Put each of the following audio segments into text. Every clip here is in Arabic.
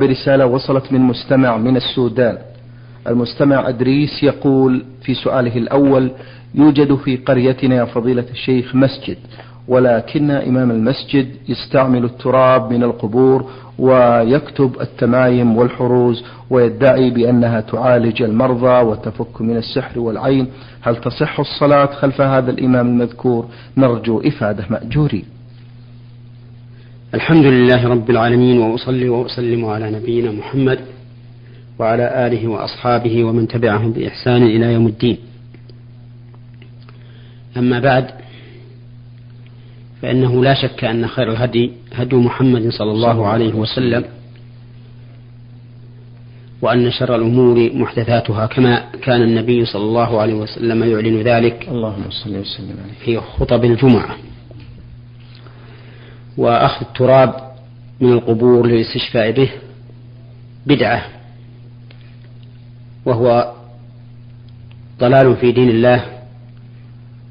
برسالة وصلت من مستمع من السودان. المستمع أدريس يقول في سؤاله الأول يوجد في قريتنا يا فضيلة الشيخ مسجد ولكن إمام المسجد يستعمل التراب من القبور ويكتب التمايم والحروز ويدعي بأنها تعالج المرضى وتفك من السحر والعين. هل تصح الصلاة خلف هذا الإمام المذكور؟ نرجو إفادة مأجورين. الحمد لله رب العالمين وأصلي وأسلم على نبينا محمد وعلى آله وأصحابه ومن تبعهم بإحسان إلى يوم الدين. أما بعد فإنه لا شك أن خير الهدي هدي محمد صلى الله عليه وسلم وأن شر الأمور محدثاتها كما كان النبي صلى الله عليه وسلم يعلن ذلك اللهم صل وسلم عليه. في خطب الجمعة. وأخذ التراب من القبور للاستشفاء به بدعة وهو ضلال في دين الله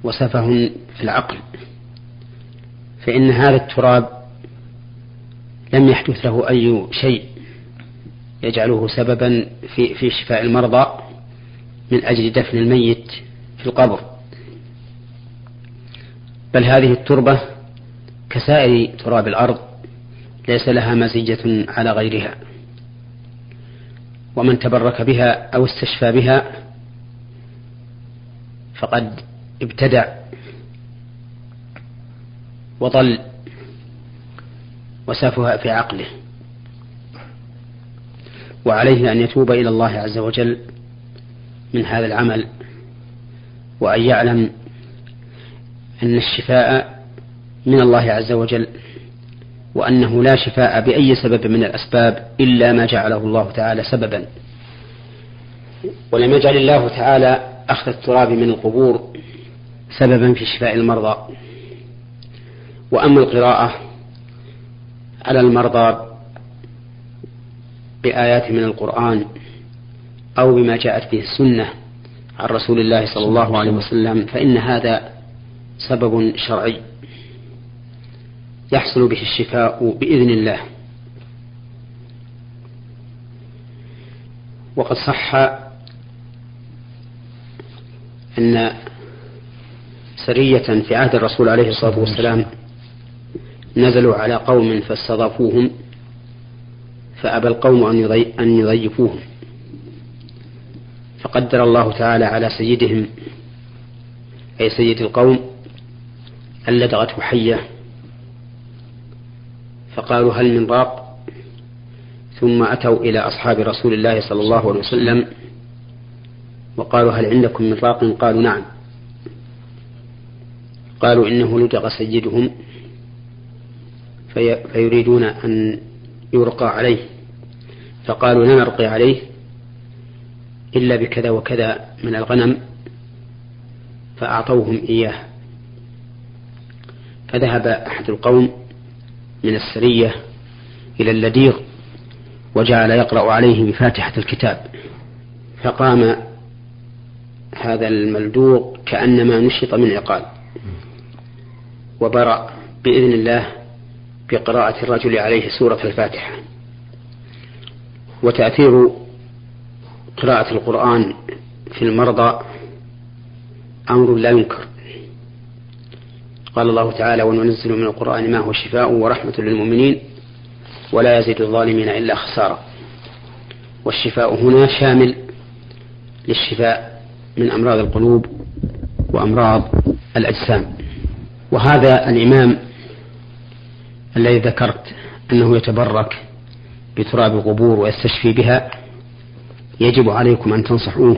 وسفه في العقل. فإن هذا التراب لم يحدث له أي شيء يجعله سببا في في شفاء المرضى من أجل دفن الميت في القبر. بل هذه التربة كسائر تراب الأرض ليس لها مزية على غيرها. ومن تبرك بها أو استشفى بها فقد ابتدع وضل وسافها في عقله. وعليه أن يتوب إلى الله عز وجل من هذا العمل. وأن يعلم أن الشفاء من الله عز وجل وأنه لا شفاء بأي سبب من الأسباب إلا ما جعله الله تعالى سببا. ولم يجعل الله تعالى أخذ التراب من القبور سببا في شفاء المرضى. وأما القراءة على المرضى بآيات من القرآن أو بما جاءت به السنة عن رسول الله صلى الله عليه وسلم فإن هذا سبب شرعي. يحصل به الشفاء بإذن الله. وقد صح أن سرية في عهد الرسول عليه الصلاة والسلام نزلوا على قوم فاستضافوهم فأبى القوم أن يضيفوهم. فقدر الله تعالى على سيدهم أي سيد القوم أن لدغته حية. فقالوا هل من راق ثم أتوا إلى أصحاب رسول الله صلى الله عليه وسلم وقالوا هل عندكم من راق قالوا نعم. قالوا إنه لدغ سيدهم في فيريدون أن يرقى عليه. فقالوا لا نرقي عليه إلا بكذا وكذا من الغنم فأعطوهم إياه. فذهب أحد القوم من السرية إلى اللديغ وجعل يقرأ عليه بفاتحة الكتاب فقام هذا الملدوغ كأنما نشط من عقال وبرأ بإذن الله بقراءة الرجل عليه سورة الفاتحة وتأثير قراءة القرآن في المرضى أمر لا ينكر. قال الله تعالى وننزل من القرآن ما هو شفاء ورحمة للمؤمنين ولا يزيد الظالمين إلا خسارة. والشفاء هنا شامل للشفاء من أمراض القلوب وأمراض الأجسام. وهذا الإمام الذي ذكرت أنه يتبرك بتراب القبور ويستشفي بها يجب عليكم أن تنصحوه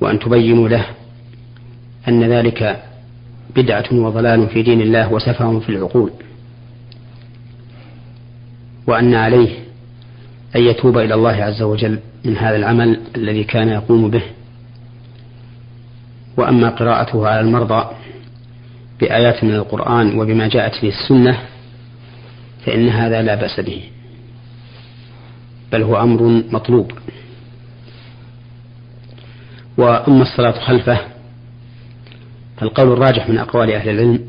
وأن تبينوا له أن ذلك بدعة وضلال في دين الله وسفه في العقول. وأن عليه أن يتوب إلى الله عز وجل من هذا العمل الذي كان يقوم به. وأما قراءته على المرضى بآيات من القرآن وبما جاءت به السنة فإن هذا لا بأس به. بل هو أمر مطلوب. وأما الصلاة خلفه فالقول الراجح من أقوال أهل العلم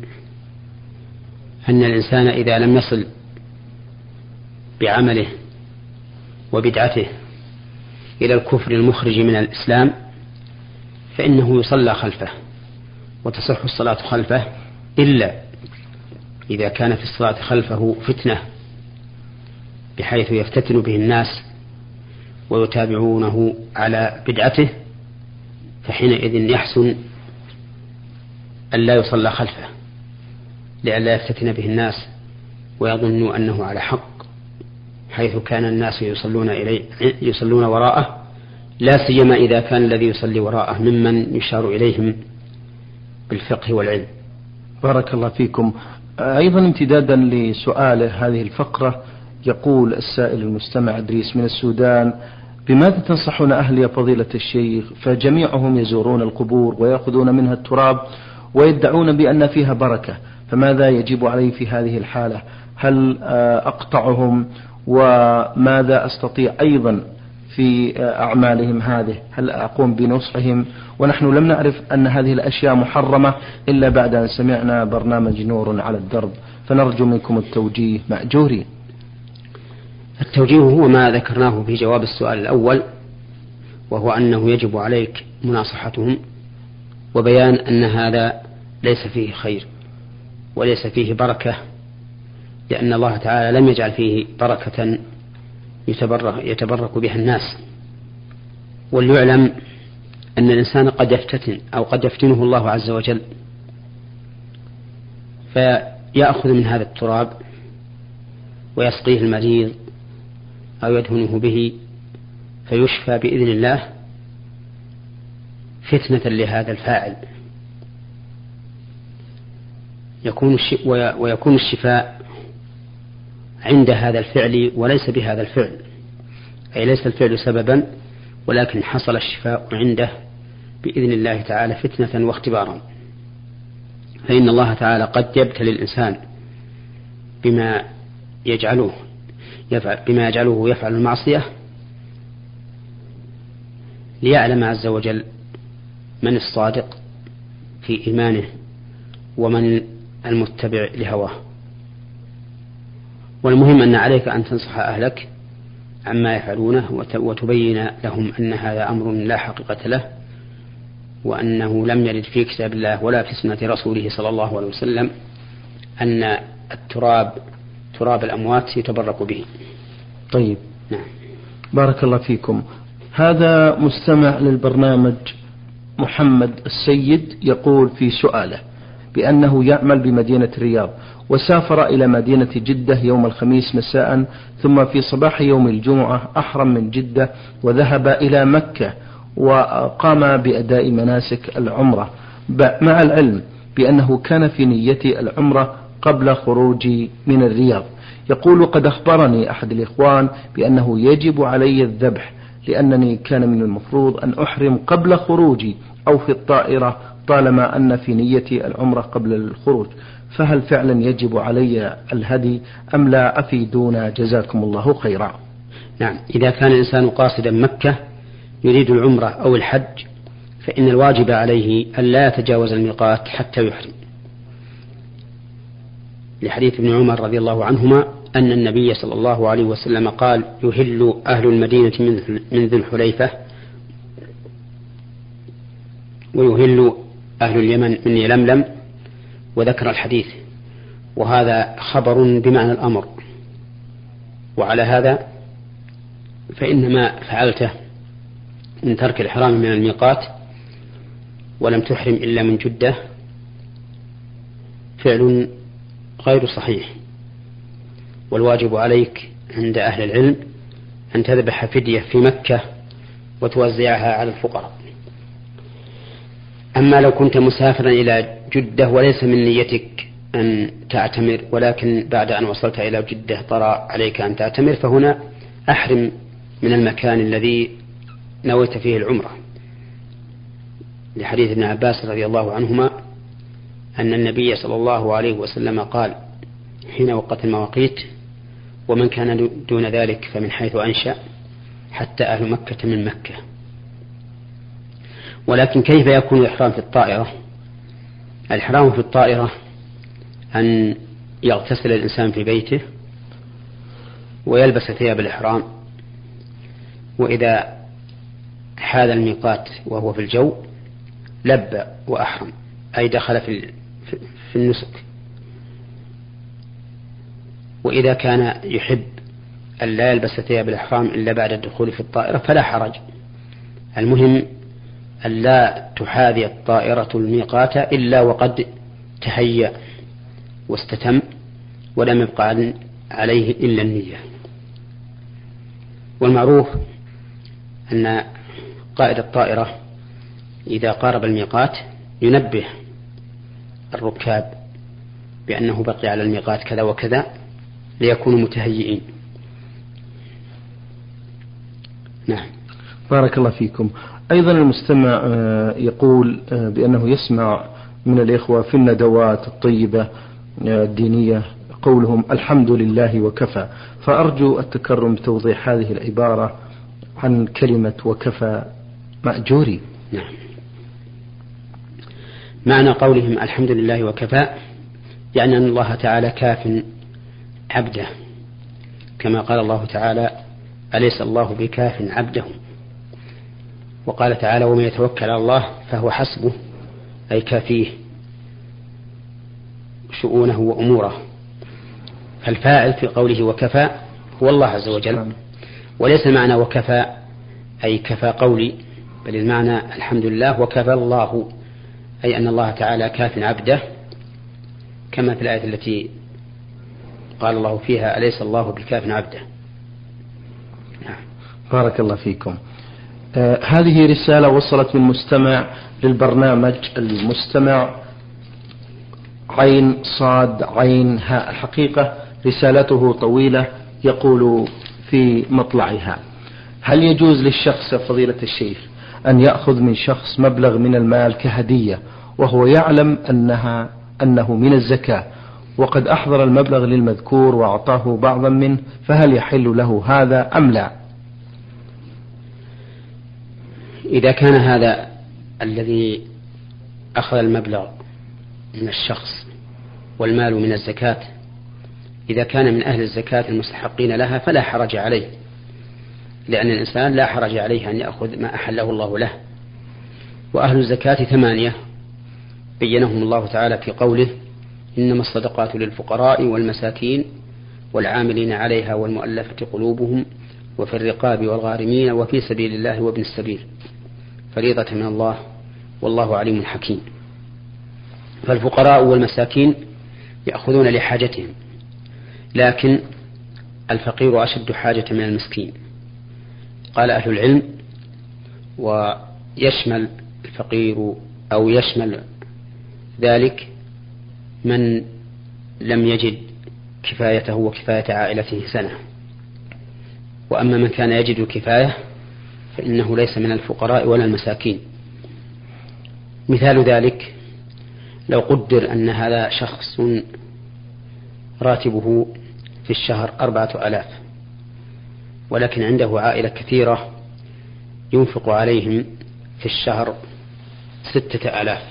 أن الإنسان إذا لم يصل بعمله وبدعته إلى الكفر المخرج من الإسلام فإنه يصلى خلفه وتصح الصلاة خلفه إلا إذا كان في الصلاة خلفه فتنة بحيث يفتتن به الناس ويتابعونه على بدعته فحينئذ يحسن أن لا يصلى خلفه لئلا يفتتن به الناس ويظنوا أنه على حق حيث كان الناس يصلون إليه يصلون وراءه لا سيما إذا كان الذي يصلي وراءه ممن يشار إليهم بالفقه والعلم. بارك الله فيكم. أيضا امتدادا لسؤاله هذه الفقرة يقول السائل المستمع إدريس من السودان بماذا تنصحون أهل يا فضيلة الشيخ؟ فجميعهم يزورون القبور ويأخذون منها التراب ويدعون بأن فيها بركة. فماذا يجب علي في هذه الحالة؟ هل آه، أقطعهم؟ وماذا أستطيع أيضا في آه، أعمالهم هذه؟ هل أقوم بنصحهم؟ ونحن لم نعرف أن هذه الأشياء محرمة إلا بعد أن سمعنا برنامج نور على الدرب. فنرجو منكم التوجيه مأجورين. التوجيه هو ما ذكرناه في جواب السؤال الأول وهو أنه يجب عليك مناصحتهم. وبيان أن هذا ليس فيه خير وليس فيه بركة لأن الله تعالى لم يجعل فيه بركة يتبرك, يتبرك بها الناس. وليعلم أن الإنسان قد يفتتن أو قد يفتنه الله عز وجل فيأخذ من هذا التراب ويسقيه المريض أو يدهنه به فيشفى بإذن الله. فتنة لهذا الفاعل. يكون ويكون الشفاء عند هذا الفعل وليس بهذا الفعل. أي ليس الفعل سببا ولكن حصل الشفاء عنده بإذن الله تعالى فتنة واختبارا. فإن الله تعالى قد يبتلي الإنسان بما يجعله يفعل بما يجعله يفعل المعصية ليعلم عز وجل من الصادق في إيمانه ومن المتبع لهواه. والمهم أن عليك أن تنصح أهلك عما يفعلونه وتبين لهم أن هذا أمر لا حقيقة له وأنه لم يرد في كتاب الله ولا في سنة رسوله صلى الله عليه وسلم أن التراب تراب الأموات يتبرك به. طيب. نعم. بارك الله فيكم. هذا مستمع للبرنامج محمد السيد يقول في سؤاله بأنه يعمل بمدينة الرياض وسافر إلى مدينة جدة يوم الخميس مساء ثم في صباح يوم الجمعة أحرم من جدة وذهب إلى مكة وقام بأداء مناسك العمرة. مع العلم بأنه كان في نية العمرة قبل خروجي من الرياض. يقول قد أخبرني أحد الإخوان بأنه يجب علي الذبح لأنني كان من المفروض أن أحرم قبل خروجي أو في الطائرة طالما أن في نيتي العمرة قبل الخروج. فهل فعلا يجب علي الهدي أم لا أفيدونا جزاكم الله خيرا؟ نعم إذا كان الإنسان قاصدا مكة يريد العمرة أو الحج فإن الواجب عليه أن لا يتجاوز الميقات حتى يحرم. لحديث ابن عمر رضي الله عنهما أن النبي صلى الله عليه وسلم قال يهل أهل المدينة من ذي الحليفة ويهل أهل اليمن من يلملم وذكر الحديث. وهذا خبر بمعنى الأمر. وعلى هذا فإن ما فعلته من ترك الإحرام من الميقات ولم تحرم إلا من جدة. فعل غير صحيح. والواجب عليك عند أهل العلم أن تذبح فدية في مكة وتوزعها على الفقراء. أما لو كنت مسافرا إلى جدة وليس من نيتك أن تعتمر ولكن بعد أن وصلت إلى جدة طرأ عليك أن تعتمر فهنا أحرم من المكان الذي نويت فيه العمرة. لحديث ابن عباس رضي الله عنهما أن النبي صلى الله عليه وسلم قال حين وقت المواقيت ومن كان دون ذلك فمن حيث أنشأ حتى أهل مكة من مكة. ولكن كيف يكون الإحرام في الطائرة؟ الإحرام في الطائرة أن يغتسل الإنسان في بيته ويلبس ثياب الإحرام وإذا حال الميقات وهو في الجو لبى وأحرم أي دخل في في النسك. وإذا كان يحب أن لا يلبس ثياب الإحرام إلا بعد الدخول في الطائرة فلا حرج. المهم أن لا تحاذي الطائرة الميقات إلا وقد تهيأ واستتم ولم يبقى عليه إلا النية. والمعروف أن قائد الطائرة إذا قارب الميقات ينبه الركاب بأنه بقي على الميقات كذا وكذا ليكونوا متهيئين. نعم. بارك الله فيكم. أيضا المستمع آه، يقول آه، بأنه يسمع من الإخوة في الندوات الطيبة آه، الدينية قولهم الحمد لله وكفى. فأرجو التكرم بتوضيح هذه العبارة عن كلمة وكفى مأجوري. نعم. معنى قولهم الحمد لله وكفى يعني أن الله تعالى كاف عبده. كما قال الله تعالى أليس الله بكاف عبده؟ وقال تعالى ومن يتوكل على الله فهو حسبه أي كافيه شؤونه وأموره. فالفاعل في قوله وكفى هو الله عز وجل. نعم. وليس معنى وكفى أي كفى قولي بل المعنى الحمد لله وكفى الله أي أن الله تعالى كاف عبده كما في الآية التي قال الله فيها أليس الله بكاف عبده؟ نعم. بارك الله فيكم. آه هذه رسالة وصلت من مستمع للبرنامج المستمع. عين صاد عين هاء الحقيقة رسالته طويلة يقول في مطلعها. هل يجوز للشخص فضيلة الشيخ أن يأخذ من شخص مبلغ من المال كهدية وهو يعلم أنها أنه من الزكاة وقد أحضر المبلغ للمذكور وأعطاه بعضا منه فهل يحل له هذا أم لا؟ إذا كان هذا الذي أخذ المبلغ من الشخص والمال من الزكاة إذا كان من أهل الزكاة المستحقين لها فلا حرج عليه لأن الإنسان لا حرج عليه أن يأخذ ما أحله الله له. وأهل الزكاة ثمانية بينهم الله تعالى في قوله إنما الصدقات للفقراء والمساكين والعاملين عليها والمؤلفة قلوبهم وفي الرقاب والغارمين وفي سبيل الله وابن السبيل. فريضة من الله والله عليم حكيم. فالفقراء والمساكين يأخذون لحاجتهم لكن الفقير أشد حاجة من المسكين. قال أهل العلم ويشمل الفقير أو يشمل ذلك من لم يجد كفايته وكفاية عائلته سنة. وأما من كان يجد الكفاية فإنه ليس من الفقراء ولا المساكين. مثال ذلك لو قدر أن هذا شخص راتبه في الشهر أربعة آلاف ولكن عنده عائلة كثيرة ينفق عليهم في الشهر ستة آلاف.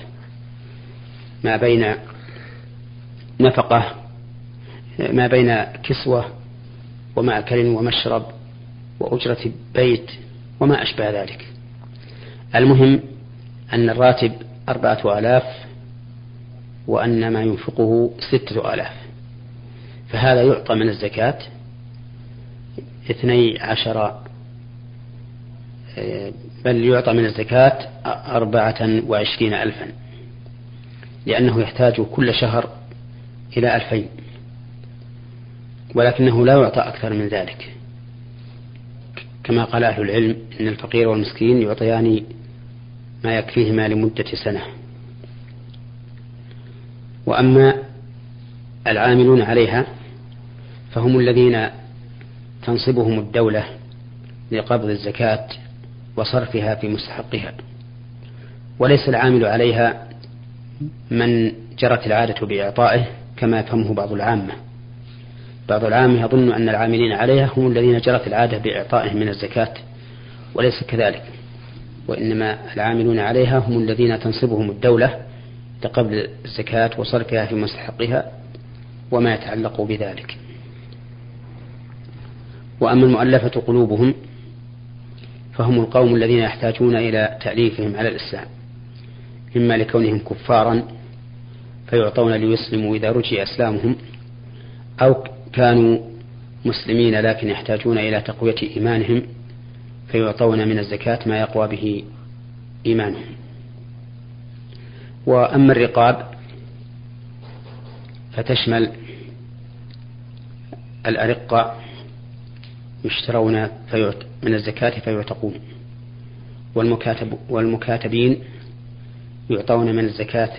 ما بين نفقة ما بين كسوة ومأكل ومشرب وأجرة بيت وما أشبه ذلك. المهم أن الراتب أربعة آلاف وأن ما ينفقه ستة آلاف. فهذا يعطى من الزكاة اثني عشر بل يعطى من الزكاة أربعة وعشرين ألفا لأنه يحتاج كل شهر إلى ألفين. ولكنه لا يعطى أكثر من ذلك. كما قال أهل العلم إن الفقير والمسكين يعطيان ما يكفيهما لمدة سنة. وأما العاملون عليها فهم الذين تنصبهم الدولة لقبض الزكاة وصرفها في مستحقها. وليس العامل عليها من جرت العادة بإعطائه كما يفهمه بعض العامة. بعض العامة يظن أن العاملين عليها هم الذين جرت العادة بإعطائهم من الزكاة وليس كذلك. وإنما العاملون عليها هم الذين تنصبهم الدولة لقبل الزكاة وصرفها في مستحقها وما يتعلق بذلك. وأما المؤلفة قلوبهم فهم القوم الذين يحتاجون إلى تأليفهم على الإسلام إما لكونهم كفارا فيعطون ليسلموا إذا رجي إسلامهم أو كانوا مسلمين لكن يحتاجون إلى تقوية إيمانهم فيعطون من الزكاة ما يقوى به إيمانهم. وأما الرقاب فتشمل الأرقة يشترون من الزكاة فيعتقون. والمكاتب والمكاتبين يعطون من الزكاة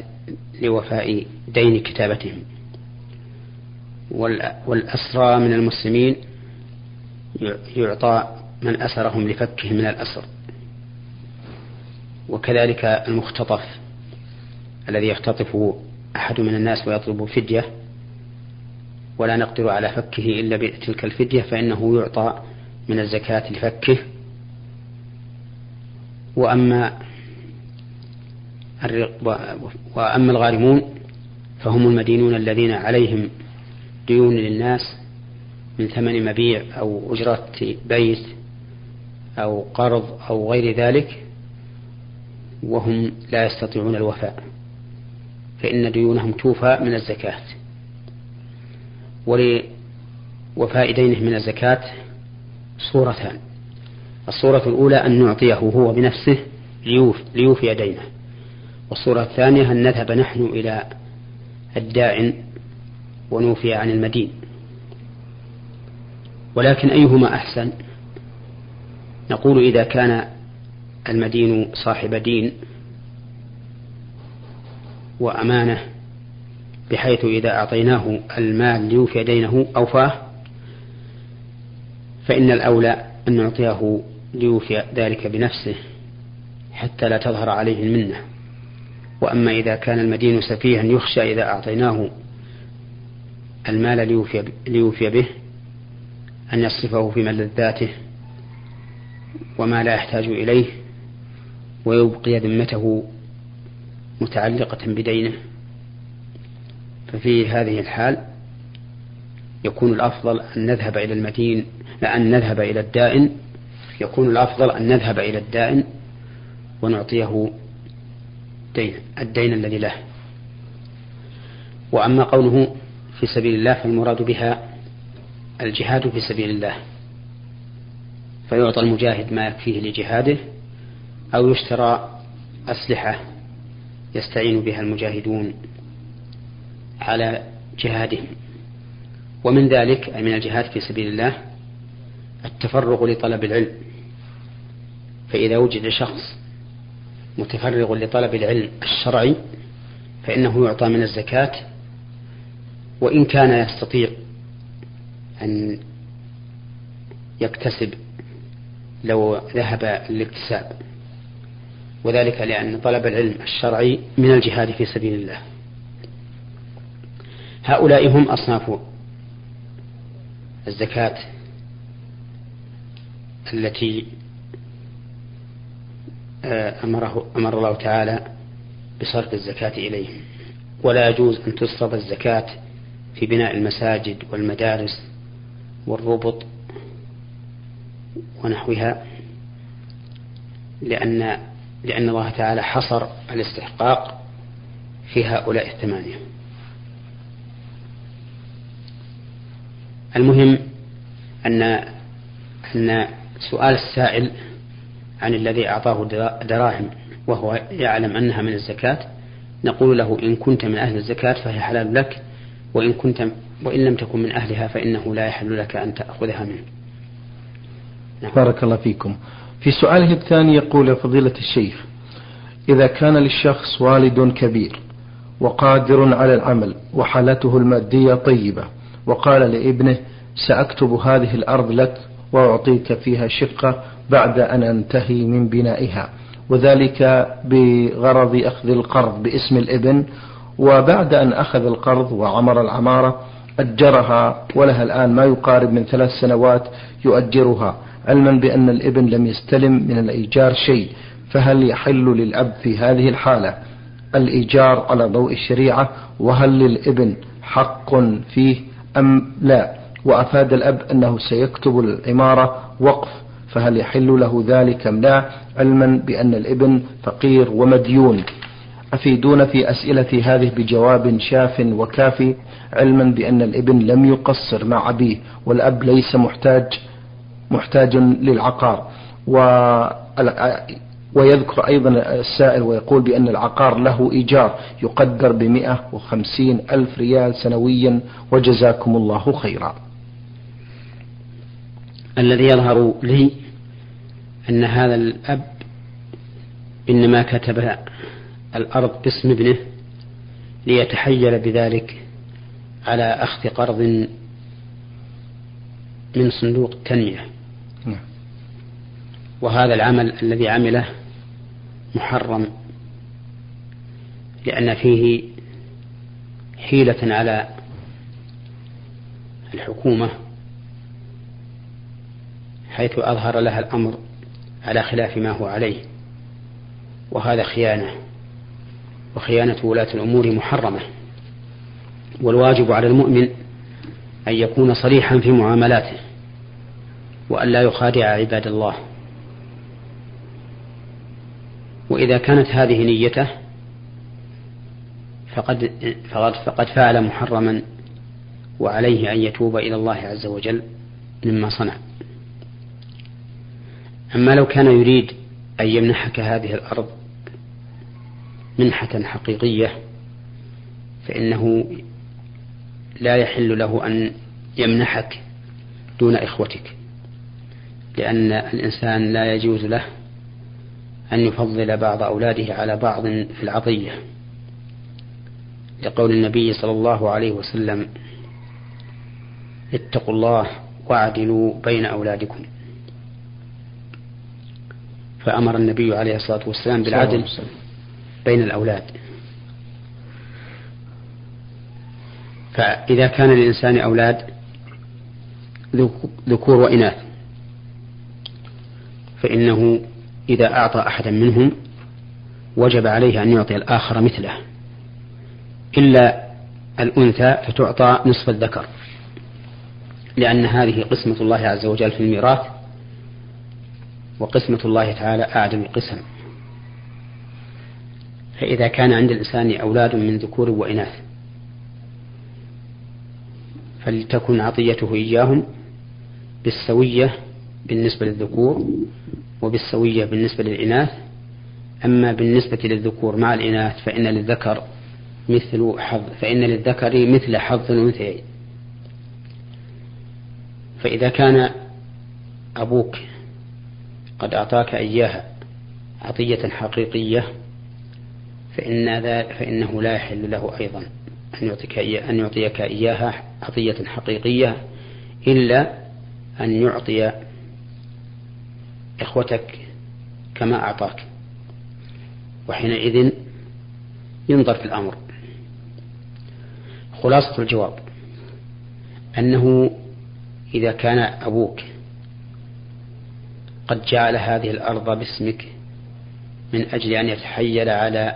لوفاء دين كتابتهم. والأسرى من المسلمين يعطى من أسرهم لفكهم من الأسر. وكذلك المختطف الذي يختطف أحد من الناس ويطلب فدية ولا نقدر على فكه إلا بتلك الفدية فإنه يعطى من الزكاة لفكه. وأما وأما الغارمون فهم المدينون الذين عليهم ديون للناس من ثمن مبيع أو أجرة بيت أو قرض أو غير ذلك وهم لا يستطيعون الوفاء فإن ديونهم توفى من الزكاة. ولوفاء دينه من الزكاة صورتان. الصورة الأولى أن نعطيه هو بنفسه ليوفي دينه. والصورة الثانية أن نذهب نحن إلى الداعن ونوفي عن المدين. ولكن أيهما أحسن؟ نقول إذا كان المدين صاحب دين وأمانة بحيث إذا أعطيناه المال ليوفي دينه أوفاه فإن الأولى أن نعطيه ليوفي ذلك بنفسه حتى لا تظهر عليه المنة. وأما إذا كان المدين سفيها يخشى إذا أعطيناه المال ليوفي, ليوفي به أن يصرفه في ملذاته وما لا يحتاج إليه ويبقي ذمته متعلقة بدينه ففي هذه الحال يكون الأفضل أن نذهب إلى المدين أن نذهب إلى الدائن يكون الأفضل أن نذهب إلى الدائن ونعطيه دين الدين الذي له. وأما قوله في سبيل الله فالمراد بها الجهاد في سبيل الله. فيعطى المجاهد ما يكفيه لجهاده أو يشترى أسلحة يستعين بها المجاهدون على جهادهم. ومن ذلك أي من الجهاد في سبيل الله التفرغ لطلب العلم. فإذا وجد شخص متفرغ لطلب العلم الشرعي فإنه يعطى من الزكاة وإن كان يستطيع أن يكتسب لو ذهب للاكتساب. وذلك لأن طلب العلم الشرعي من الجهاد في سبيل الله. هؤلاء هم أصناف الزكاة التي أمره أمر الله تعالى بصرف الزكاة إليهم ولا يجوز أن تصرف الزكاة في بناء المساجد والمدارس والربط ونحوها لأن لأن الله تعالى حصر الاستحقاق في هؤلاء الثمانية. المهم أن أن سؤال السائل عن الذي أعطاه دراهم وهو يعلم أنها من الزكاة نقول له إن كنت من أهل الزكاة فهي حلال لك وإن كنت وإن لم تكن من أهلها فإنه لا يحل لك أن تأخذها منه نعم. بارك الله فيكم في سؤاله الثاني يقول فضيلة الشيخ إذا كان للشخص والد كبير وقادر على العمل وحالته المادية طيبة وقال لابنه سأكتب هذه الأرض لك وأعطيك فيها شقة بعد أن أنتهي من بنائها. وذلك بغرض أخذ القرض باسم الإبن وبعد أن أخذ القرض وعمر العمارة أجرها ولها الآن ما يقارب من ثلاث سنوات يؤجرها. علما بأن الإبن لم يستلم من الإيجار شيء فهل يحل للأب في هذه الحالة الإيجار على ضوء الشريعة وهل للإبن حق فيه أم لا؟ وأفاد الأب أنه سيكتب العمارة وقف فهل يحل له ذلك أم لا؟ علما بأن الابن فقير ومديون. أفيدون في أسئلتي هذه بجواب شاف وكافي. علما بأن الابن لم يقصر مع أبيه والأب ليس محتاج محتاج للعقار. و ويذكر أيضا السائل ويقول بأن العقار له إيجار يقدر بمئة وخمسين ألف ريال سنويا وجزاكم الله خيرا. الذي يظهر لي أن هذا الأب إنما كتب الأرض باسم ابنه ليتحيل بذلك على أخذ قرض من صندوق التنمية نعم. وهذا العمل الذي عمله محرم لأن فيه حيلة على الحكومة حيث أظهر لها الأمر على خلاف ما هو عليه وهذا خيانة وخيانة ولاة الأمور محرمة والواجب على المؤمن أن يكون صريحا في معاملاته وأن لا يخادع عباد الله. وإذا كانت هذه نيته فقد فقد فقد فعل محرما وعليه أن يتوب إلى الله عز وجل مما صنع. أما لو كان يريد أن يمنحك هذه الأرض منحة حقيقية فإنه لا يحل له أن يمنحك دون إخوتك لأن الإنسان لا يجوز له أن يفضل بعض أولاده على بعض في العطية. لقول النبي صلى الله عليه وسلم اتقوا الله واعدلوا بين أولادكم. فأمر النبي عليه الصلاة والسلام بالعدل بين الأولاد. فإذا كان للإنسان أولاد ذكور وإناث. فإنه إذا أعطى أحدا منهم وجب عليه أن يعطي الآخر مثله. إلا الأنثى فتعطى نصف الذكر. لأن هذه قسمة الله عز وجل في الميراث وقسمة الله تعالى أعدل القسم فإذا كان عند الإنسان أولاد من ذكور وإناث فلتكن عطيته إياهم بالسوية بالنسبة للذكور وبالسوية بالنسبة للإناث. أما بالنسبة للذكور مع الإناث فإن للذكر مثل حظ فإن للذكر مثل حظ الأنثيين. فإذا كان أبوك قد أعطاك إياها عطية حقيقية فإن فإنه لا يحل له أيضا أن يعطيك أن يعطيك إياها عطية حقيقية إلا أن يعطي إخوتك كما أعطاك. وحينئذ ينظر في الأمر. خلاصة الجواب أنه إذا كان أبوك قد جعل هذه الأرض باسمك من أجل أن يتحيل على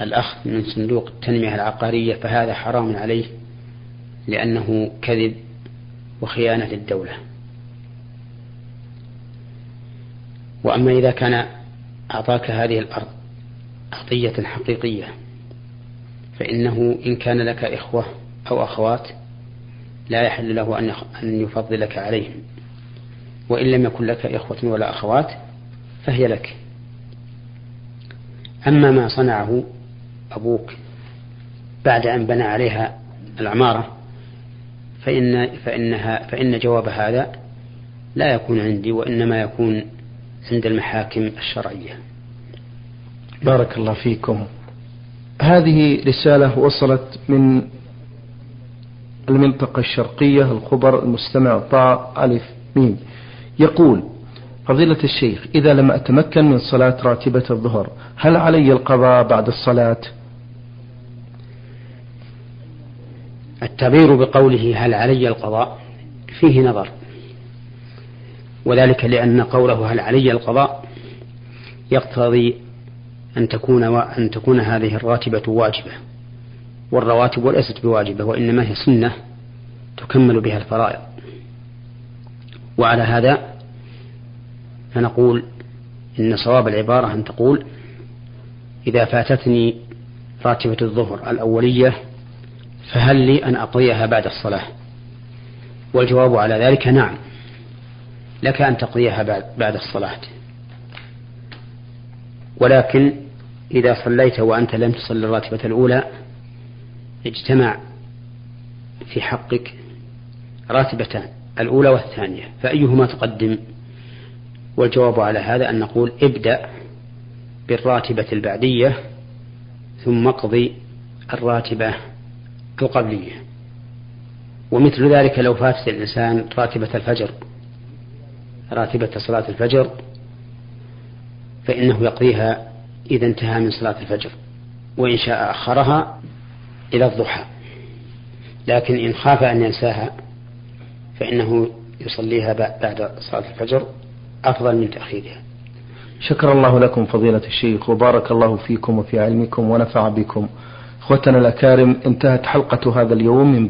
الأخذ من صندوق التنمية العقارية فهذا حرام عليه لأنه كذب وخيانة للدولة. وأما إذا كان أعطاك هذه الأرض عطية حقيقية فإنه إن كان لك إخوة أو أخوات لا يحل له أن يفضلك عليهم. وإن لم يكن لك إخوة ولا أخوات فهي لك أما ما صنعه أبوك بعد أن بنى عليها العمارة فإن فإنها فإن جواب هذا لا يكون عندي وإنما يكون عند المحاكم الشرعية. بارك الله فيكم. هذه رسالة وصلت من المنطقة الشرقية الخبر المستمع طاء ألف ميم يقول فضيلة الشيخ إذا لم أتمكن من صلاة راتبة الظهر هل علي القضاء بعد الصلاة؟ التعبير بقوله هل علي القضاء فيه نظر وذلك لأن قوله هل علي القضاء يقتضي أن تكون أن تكون هذه الراتبة واجبة والرواتب ليست بواجبة وإنما هي سنة تكمل بها الفرائض. وعلى هذا فنقول إن صواب العبارة أن تقول إذا فاتتني راتبة الظهر الأولية فهل لي أن أقضيها بعد الصلاة؟ والجواب على ذلك نعم. لك أن تقضيها بعد الصلاة. ولكن إذا صليت وأنت لم تصل الراتبة الأولى اجتمع في حقك راتبتان. الأولى والثانية فأيهما تقدم؟ والجواب على هذا أن نقول ابدأ بالراتبة البعدية ثم اقضي الراتبة القبلية. ومثل ذلك لو فات الإنسان راتبة الفجر راتبة صلاة الفجر فإنه يقضيها إذا انتهى من صلاة الفجر وإن شاء أخرها إلى الضحى. لكن إن خاف أن ينساها فإنه يصليها بعد صلاة الفجر أفضل من تأخيرها. شكر الله لكم فضيلة الشيخ وبارك الله فيكم وفي علمكم ونفع بكم. إخوتنا الأكارم انتهت حلقة هذا اليوم من